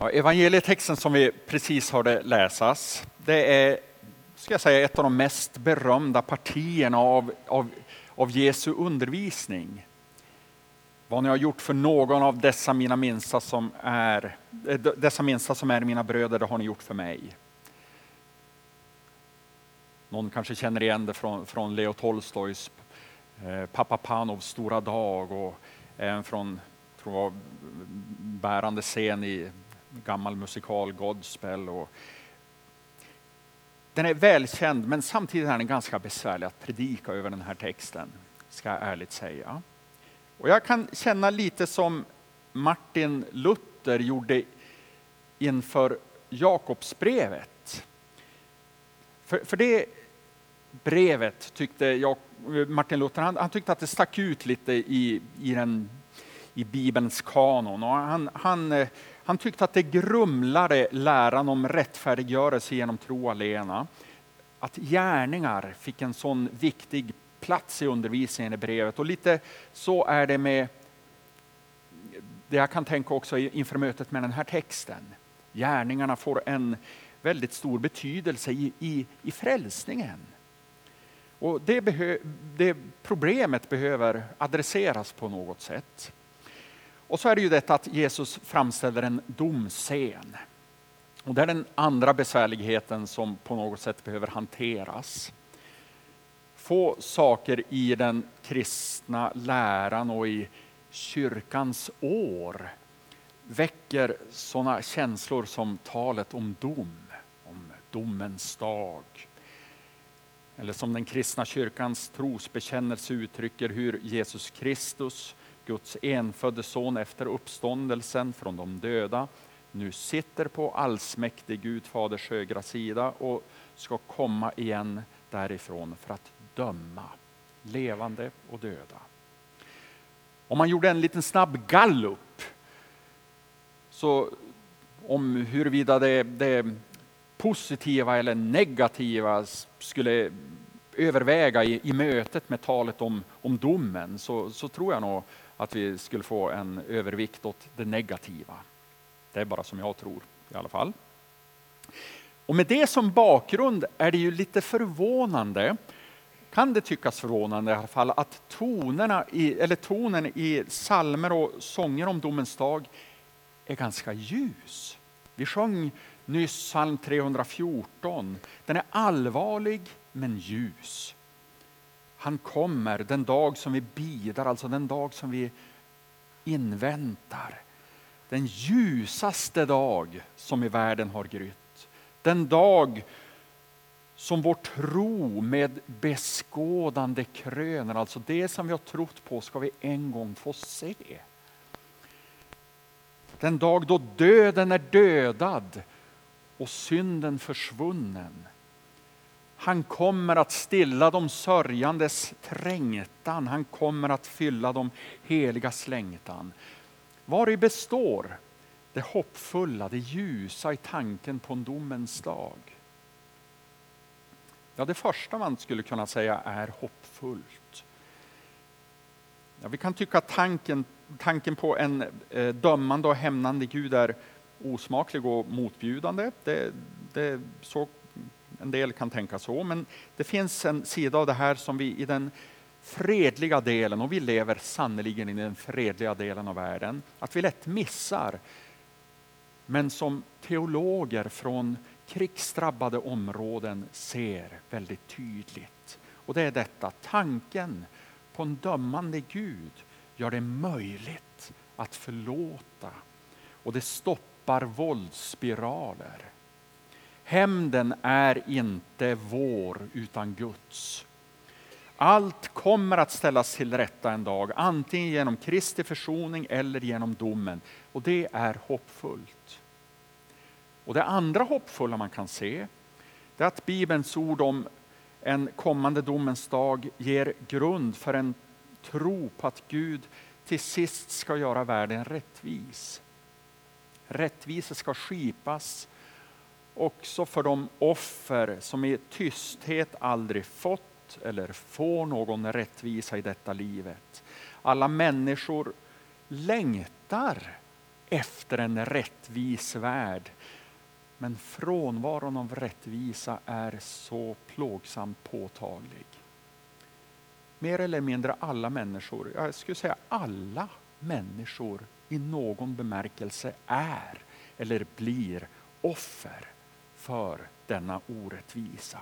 Ja, evangelietexten som vi precis hörde läsas, det är ska jag säga, ett av de mest berömda partierna av, av, av Jesu undervisning. Vad ni har gjort för någon av dessa mina minsta som är, eh, dessa minsta som är mina bröder, det har ni gjort för mig. Någon kanske känner igen det från, från Leo Tolstojs eh, Pappa Panovs stora dag och även från tror bärande scen i gammal musikal Godspell. Och den är välkänd men samtidigt är den ganska besvärlig att predika över den här texten, ska jag ärligt säga. Och jag kan känna lite som Martin Luther gjorde inför Jakobsbrevet. För, för det brevet tyckte jag, Martin Luther, han, han, tyckte att det stack ut lite i, i, den, i Bibelns kanon. Och han, han, eh, han tyckte att det grumlade läran om rättfärdiggörelse genom tro alena. Att gärningar fick en sån viktig plats i undervisningen i brevet. Och lite så är det med det jag kan tänka också inför mötet med den här texten. Gärningarna får en väldigt stor betydelse i, i, i frälsningen. Och det, behö, det problemet behöver adresseras på något sätt. Och så är det ju detta att Jesus framställer en domscen. Och det är den andra besvärligheten som på något sätt behöver hanteras. Få saker i den kristna läran och i kyrkans år väcker sådana känslor som talet om dom, om domens dag. Eller som den kristna kyrkans trosbekännelse uttrycker hur Jesus Kristus Guds enfödde son efter uppståndelsen från de döda nu sitter på allsmäktig Gud faders högra sida och ska komma igen därifrån för att döma levande och döda. Om man gjorde en liten snabb gallup så om huruvida det, det positiva eller negativa skulle överväga i, i mötet med talet om, om domen så, så tror jag nog att vi skulle få en övervikt åt det negativa. Det är bara som jag tror i alla fall. Och med det som bakgrund är det ju lite förvånande, kan det tyckas förvånande i alla fall, att tonerna i, eller tonen i salmer och sånger om domens dag är ganska ljus. Vi sjöng nyss psalm 314. Den är allvarlig men ljus. Han kommer den dag som vi bidar, alltså den dag som vi inväntar. Den ljusaste dag som i världen har grytt. Den dag som vår tro med beskådande kröner, alltså det som vi har trott på ska vi en gång få se. Den dag då döden är dödad och synden försvunnen. Han kommer att stilla de sörjandes trängtan. Han kommer att fylla de heligas längtan. Vari består det hoppfulla, det ljusa i tanken på en domens dag? Ja, det första man skulle kunna säga är hoppfullt. Ja, vi kan tycka att tanken, tanken på en eh, dömande och hämnande Gud är osmaklig och motbjudande. Det, det, så en del kan tänka så, men det finns en sida av det här som vi i den fredliga delen, och vi lever sannerligen i den fredliga delen av världen, att vi lätt missar. Men som teologer från krigsdrabbade områden ser väldigt tydligt. Och det är detta, tanken på en dömande Gud gör det möjligt att förlåta. Och det stoppar våldsspiraler. Hämnden är inte vår utan Guds. Allt kommer att ställas till rätta en dag, antingen genom Kristi försoning eller genom domen. Och det är hoppfullt. Och det andra hoppfulla man kan se, det är att Bibelns ord om en kommande domens dag ger grund för en tro på att Gud till sist ska göra världen rättvis. Rättvisa ska skipas också för de offer som i tysthet aldrig fått eller får någon rättvisa i detta livet. Alla människor längtar efter en rättvis värld. Men frånvaron av rättvisa är så plågsamt påtaglig. Mer eller mindre alla människor, jag skulle säga alla människor i någon bemärkelse är eller blir offer för denna orättvisa.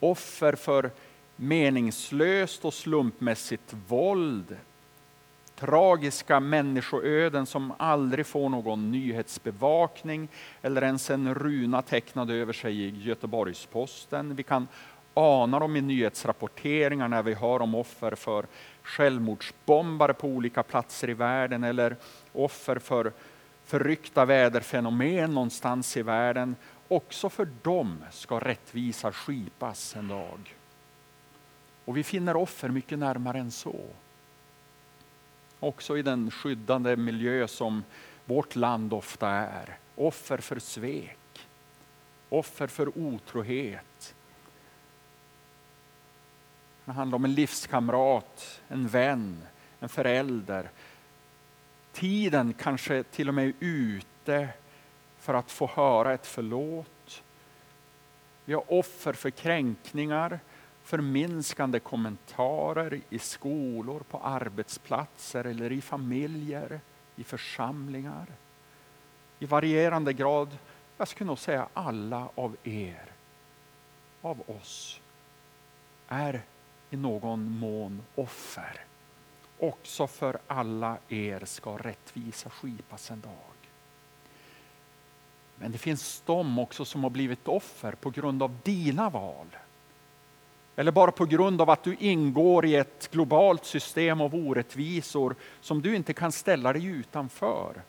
Offer för meningslöst och slumpmässigt våld, tragiska människoöden som aldrig får någon nyhetsbevakning eller ens en runa tecknad över sig i Göteborgs-Posten. Vi kan ana dem i nyhetsrapporteringar när vi hör om offer för självmordsbombare på olika platser i världen eller offer för förryckta väderfenomen någonstans i världen. Också för dem ska rättvisa skipas en dag. Och vi finner offer mycket närmare än så. Också i den skyddande miljö som vårt land ofta är. Offer för svek, offer för otrohet. Det handlar om en livskamrat, en vän, en förälder. Tiden kanske till och med är ute för att få höra ett förlåt. Vi har offer för kränkningar, förminskande kommentarer i skolor, på arbetsplatser eller i familjer, i församlingar. I varierande grad, jag skulle nog säga alla av er, av oss, är i någon mån offer. Också för alla er ska rättvisa skipas en dag. Men det finns de också som har blivit offer på grund av dina val. Eller bara på grund av att du ingår i ett globalt system av orättvisor som du inte kan ställa dig utanför.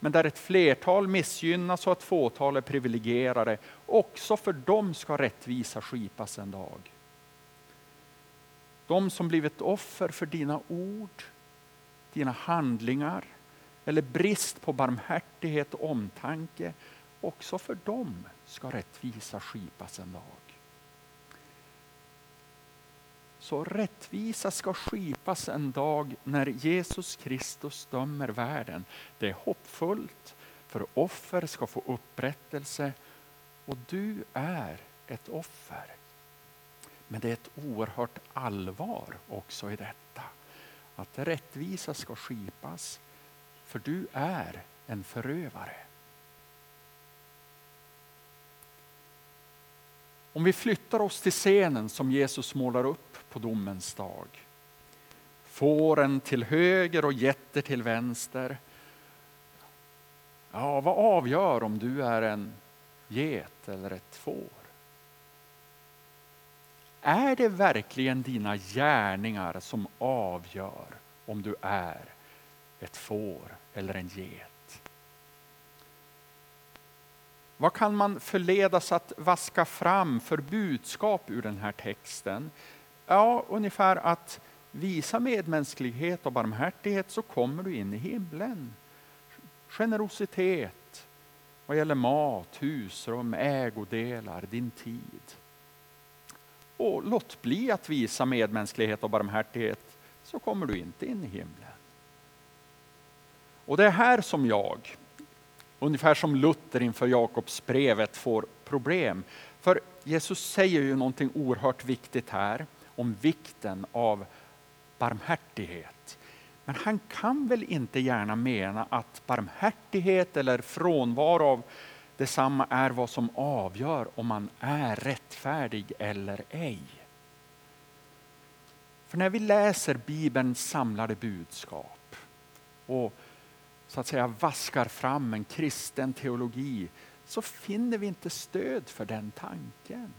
Men där ett flertal missgynnas och ett fåtal är privilegierade. Också för dem ska rättvisa skipas en dag. De som blivit offer för dina ord, dina handlingar eller brist på barmhärtighet och omtanke. Också för dem ska rättvisa skipas en dag. Så rättvisa ska skipas en dag när Jesus Kristus dömer världen. Det är hoppfullt, för offer ska få upprättelse och du är ett offer. Men det är ett oerhört allvar också i detta. Att rättvisa ska skipas, för du är en förövare. Om vi flyttar oss till scenen som Jesus målar upp på domens dag. Fåren till höger och getter till vänster. Ja, vad avgör om du är en get eller ett får? Är det verkligen dina gärningar som avgör om du är ett får eller en get? Vad kan man förledas att vaska fram för budskap ur den här texten? Ja, ungefär att visa medmänsklighet och barmhärtighet så kommer du in i himlen. Generositet vad gäller mat, husrum, ägodelar, din tid. Och låt bli att visa medmänsklighet och barmhärtighet så kommer du inte in i himlen. Och det är här som jag, ungefär som Luther inför Jakobsbrevet får problem. För Jesus säger ju någonting oerhört viktigt här om vikten av barmhärtighet. Men han kan väl inte gärna mena att barmhärtighet eller frånvaro av detsamma är vad som avgör om man är rättfärdig eller ej. För när vi läser Bibelns samlade budskap och så att säga vaskar fram en kristen teologi så finner vi inte stöd för den tanken.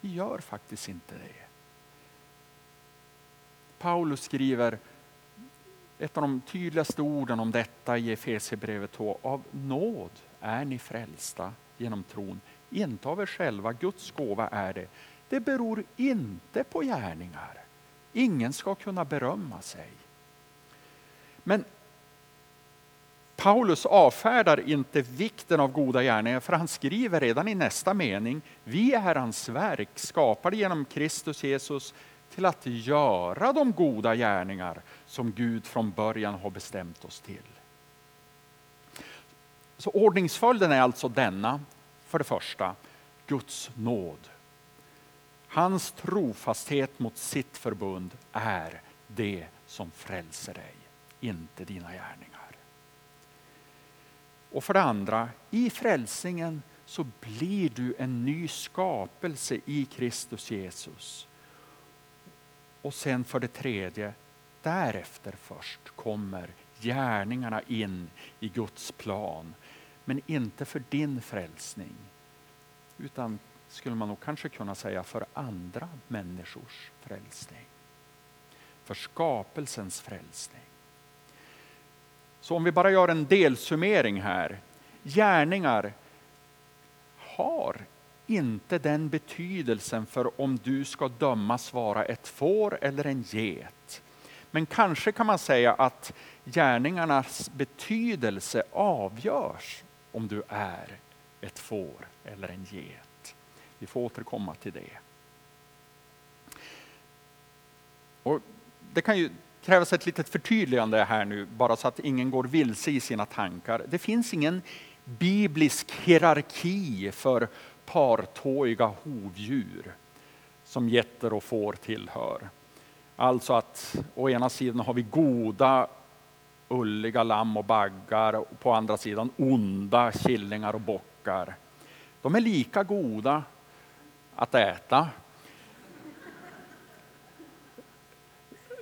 Vi gör faktiskt inte det. Paulus skriver ett av de tydligaste orden om detta i Efesierbrevet 2. Av nåd är ni frälsta genom tron. Inte av er själva, Guds gåva är det. Det beror inte på gärningar. Ingen ska kunna berömma sig. Men Paulus avfärdar inte vikten av goda gärningar för han skriver redan i nästa mening, vi är hans verk skapade genom Kristus Jesus till att göra de goda gärningar som Gud från början har bestämt oss till. Så ordningsföljden är alltså denna. För det första, Guds nåd. Hans trofasthet mot sitt förbund är det som frälser dig, inte dina gärningar. Och för det andra, i frälsningen så blir du en ny skapelse i Kristus Jesus. Och sen för det tredje, därefter först kommer gärningarna in i Guds plan. Men inte för din frälsning, utan skulle man nog kanske kunna säga för andra människors frälsning. För skapelsens frälsning. Så om vi bara gör en delsummering här. Gärningar har inte den betydelsen för om du ska dömas vara ett får eller en get. Men kanske kan man säga att gärningarnas betydelse avgörs om du är ett får eller en get. Vi får återkomma till det. Och det kan ju krävas ett litet förtydligande här nu, bara så att ingen går vilse i sina tankar. Det finns ingen biblisk hierarki för partåiga hovdjur som getter och får tillhör. Alltså att å ena sidan har vi goda ulliga lamm och baggar och på andra sidan onda killingar och bockar. De är lika goda att äta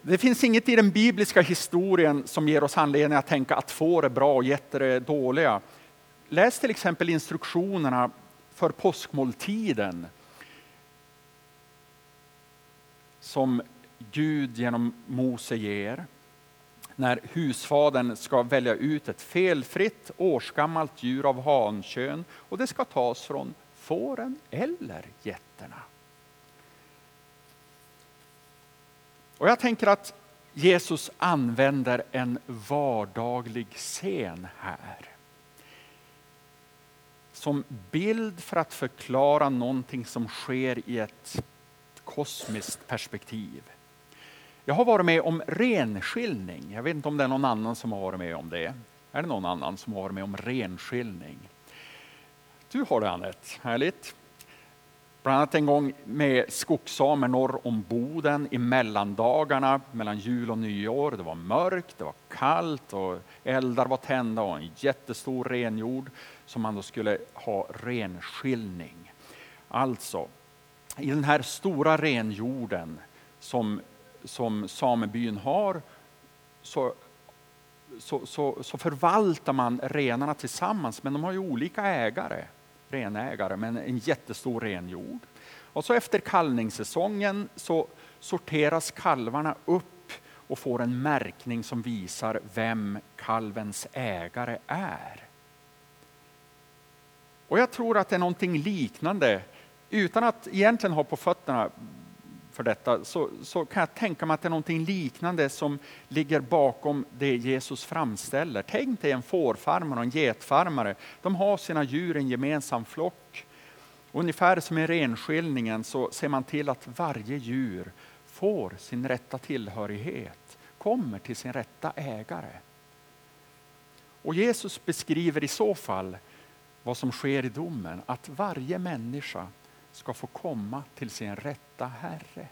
Det finns inget i den bibliska historien som ger oss anledning att tänka att får är bra och getter är dåliga. Läs till exempel instruktionerna för påskmåltiden som Gud genom Mose ger när husfadern ska välja ut ett felfritt årsgammalt djur av hankön och det ska tas från fåren eller getterna. Och jag tänker att Jesus använder en vardaglig scen här. Som bild för att förklara någonting som sker i ett kosmiskt perspektiv. Jag har varit med om renskiljning. Jag vet inte om det är någon annan som har varit med om det. Är det någon annan som har varit med om renskiljning? Du har det Anette, härligt. Bland annat en gång med skogssamer norr om Boden i mellandagarna mellan jul och nyår. Det var mörkt, det var kallt och eldar var tända och en jättestor renjord som man då skulle ha renskiljning. Alltså, i den här stora renjorden som, som samebyn har så, så, så, så förvaltar man renarna tillsammans men de har ju olika ägare renägare men en jättestor renjord. Och så efter kallningssäsongen så sorteras kalvarna upp och får en märkning som visar vem kalvens ägare är. Och jag tror att det är någonting liknande, utan att egentligen ha på fötterna för detta, så, så kan jag tänka mig att det är någonting liknande som ligger bakom det Jesus framställer. Tänk dig en fårfarmare och en getfarmare. De har sina djur i en gemensam flock. Ungefär som i renskiljningen så ser man till att varje djur får sin rätta tillhörighet, kommer till sin rätta ägare. Och Jesus beskriver i så fall vad som sker i domen, att varje människa ska få komma till sin rätta Herre.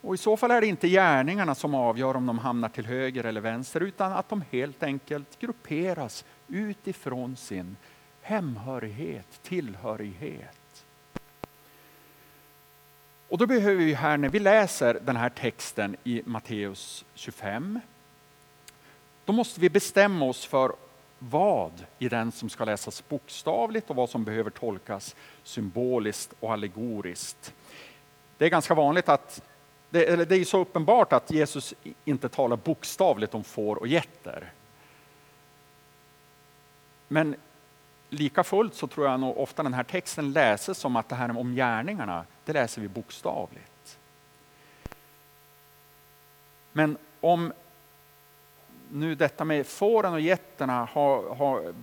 Och I så fall är det inte gärningarna som avgör om de hamnar till höger eller vänster utan att de helt enkelt grupperas utifrån sin hemhörighet, tillhörighet. Och då behöver vi här när vi läser den här texten i Matteus 25, då måste vi bestämma oss för vad i den som ska läsas bokstavligt och vad som behöver tolkas symboliskt och allegoriskt. Det är ganska vanligt att det, eller det är så uppenbart att Jesus inte talar bokstavligt om får och getter. Men lika fullt så tror jag nog ofta den här texten läses som att det här om gärningarna, det läser vi bokstavligt. Men om nu detta med fåren och getterna har, har,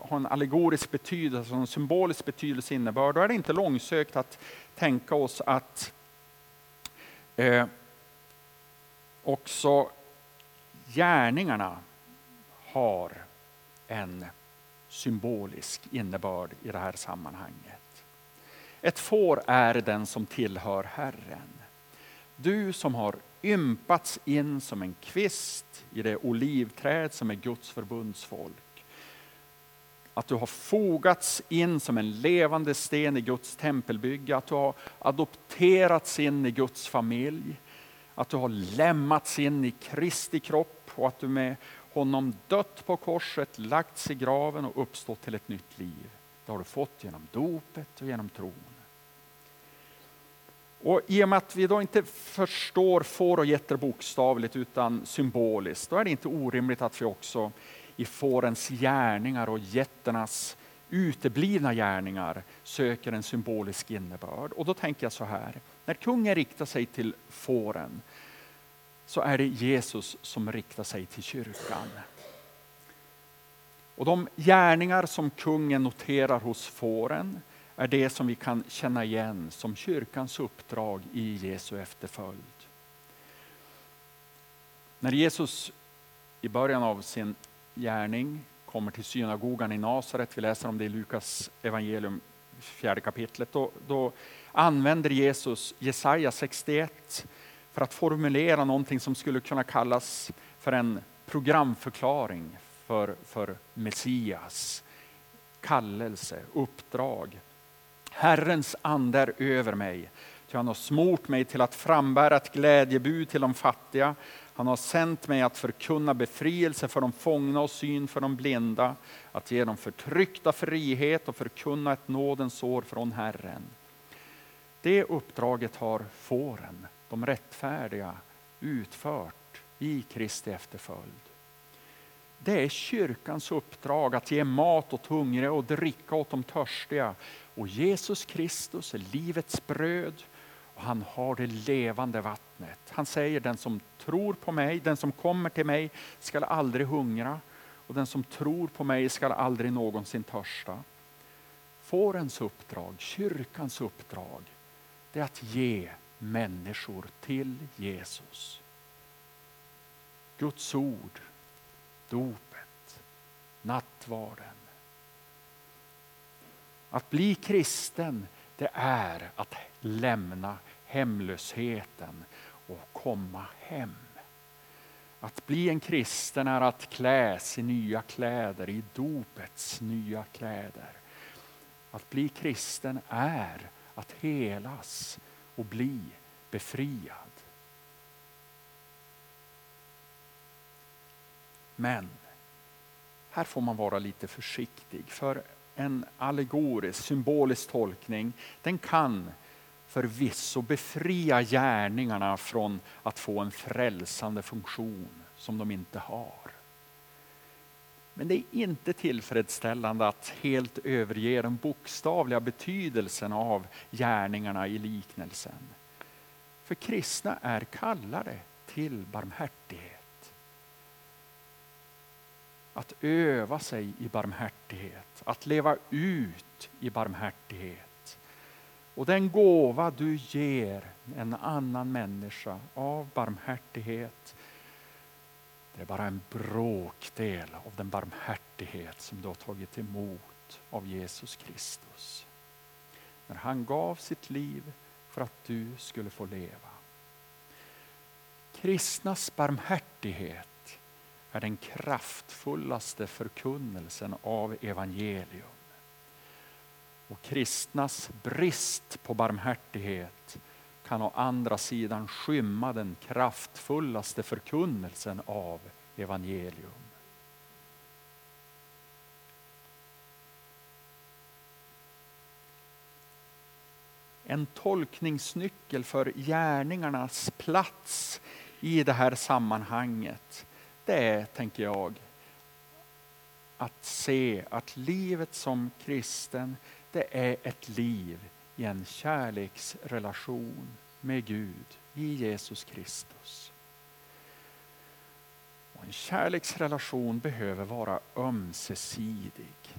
har en allegorisk betydelse, en symbolisk betydelse innebörd, då är det inte långsökt att tänka oss att Eh, också gärningarna har en symbolisk innebörd i det här sammanhanget. Ett får är den som tillhör Herren. Du som har ympats in som en kvist i det olivträd som är Guds förbundsfolk. Att du har fogats in som en levande sten i Guds tempelbygge, att du har adopterats in i Guds familj, att du har lämmats in i Kristi kropp och att du med honom dött på korset, lagts i graven och uppstått till ett nytt liv. Det har du fått genom dopet och genom tron. Och I och med att vi då inte förstår får och getter bokstavligt utan symboliskt, då är det inte orimligt att vi också i fårens gärningar och getternas uteblivna gärningar söker en symbolisk innebörd. Och då tänker jag så här, när kungen riktar sig till fåren så är det Jesus som riktar sig till kyrkan. Och de gärningar som kungen noterar hos fåren är det som vi kan känna igen som kyrkans uppdrag i Jesu efterföljd. När Jesus i början av sin gärning kommer till synagogan i Nasaret, vi läser om det i Lukas evangelium, fjärde kapitlet, då, då använder Jesus Jesaja 61 för att formulera någonting som skulle kunna kallas för en programförklaring för, för Messias kallelse, uppdrag. Herrens ande är över mig, ty han har smort mig till att frambära ett glädjebud till de fattiga. Han har sänt mig att förkunna befrielse för de fångna och syn för de blinda, att ge de förtryckta frihet och förkunna ett nådens år från Herren. Det uppdraget har fåren, de rättfärdiga, utfört i Kristi efterföljd. Det är kyrkans uppdrag att ge mat åt hungriga och dricka åt de törstiga. Och Jesus Kristus är livets bröd och han har det levande vattnet. Han säger den som tror på mig, den som kommer till mig skall aldrig hungra och den som tror på mig skall aldrig någonsin törsta. Fårens uppdrag, kyrkans uppdrag, det är att ge människor till Jesus. Guds ord, dopet, nattvarden. Att bli kristen, det är att lämna hemlösheten och komma hem. Att bli en kristen är att kläs i nya kläder, i dopets nya kläder. Att bli kristen är att helas och bli befriad. Men här får man vara lite försiktig för en allegorisk, symbolisk tolkning den kan förvisso befria gärningarna från att få en frälsande funktion som de inte har. Men det är inte tillfredsställande att helt överge den bokstavliga betydelsen av gärningarna i liknelsen. För kristna är kallade till barmhärtighet. Att öva sig i barmhärtighet, att leva ut i barmhärtighet. Och den gåva du ger en annan människa av barmhärtighet det är bara en bråkdel av den barmhärtighet som du har tagit emot av Jesus Kristus. När han gav sitt liv för att du skulle få leva. Kristnas barmhärtighet är den kraftfullaste förkunnelsen av evangelium. Och kristnas brist på barmhärtighet kan å andra sidan skymma den kraftfullaste förkunnelsen av evangelium. En tolkningsnyckel för gärningarnas plats i det här sammanhanget det är, tänker jag, att se att livet som kristen det är ett liv i en kärleksrelation med Gud i Jesus Kristus. Och en kärleksrelation behöver vara ömsesidig.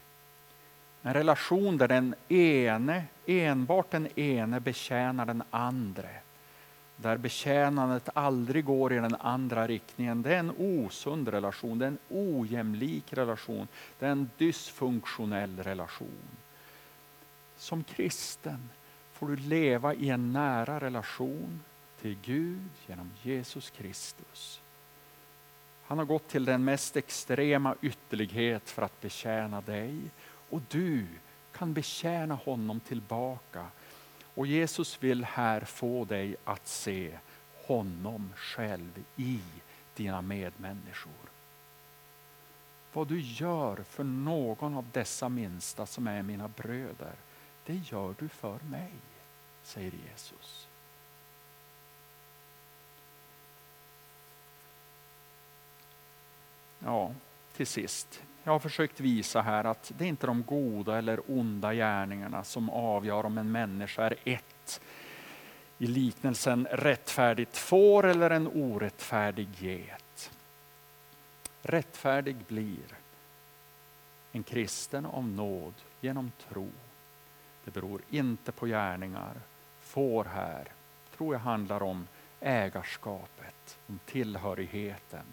En relation där den ene, enbart den ene betjänar den andra där betjänandet aldrig går i den andra riktningen. Det är en osund relation, det är en ojämlik relation, det är en dysfunktionell relation. Som kristen får du leva i en nära relation till Gud genom Jesus Kristus. Han har gått till den mest extrema ytterlighet för att betjäna dig och du kan betjäna honom tillbaka. Och Jesus vill här få dig att se honom själv i dina medmänniskor. Vad du gör för någon av dessa minsta som är mina bröder, det gör du för mig, säger Jesus. Ja, till sist. Jag har försökt visa här att det är inte de goda eller onda gärningarna som avgör om en människa är ett. I liknelsen rättfärdigt får eller en orättfärdig get. Rättfärdig blir en kristen av nåd genom tro. Det beror inte på gärningar. Får här tror jag handlar om ägarskapet, om tillhörigheten.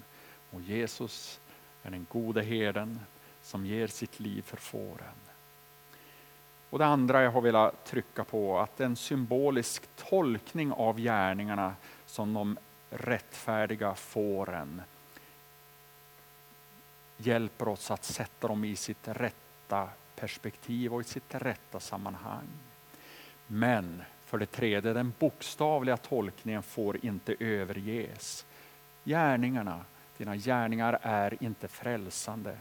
Och Jesus är den gode herden som ger sitt liv för fåren. Och det andra jag har velat trycka på, att en symbolisk tolkning av gärningarna som de rättfärdiga fåren hjälper oss att sätta dem i sitt rätta perspektiv och i sitt rätta sammanhang. Men för det tredje, den bokstavliga tolkningen får inte överges. Gärningarna dina gärningar är inte frälsande,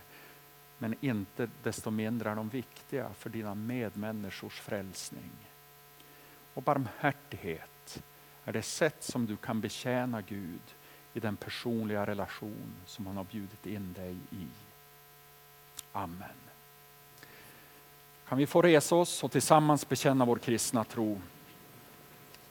men inte desto mindre är de viktiga för dina medmänniskors frälsning. Och barmhärtighet är det sätt som du kan betjäna Gud i den personliga relation som han har bjudit in dig i. Amen. Kan vi få resa oss och tillsammans bekänna vår kristna tro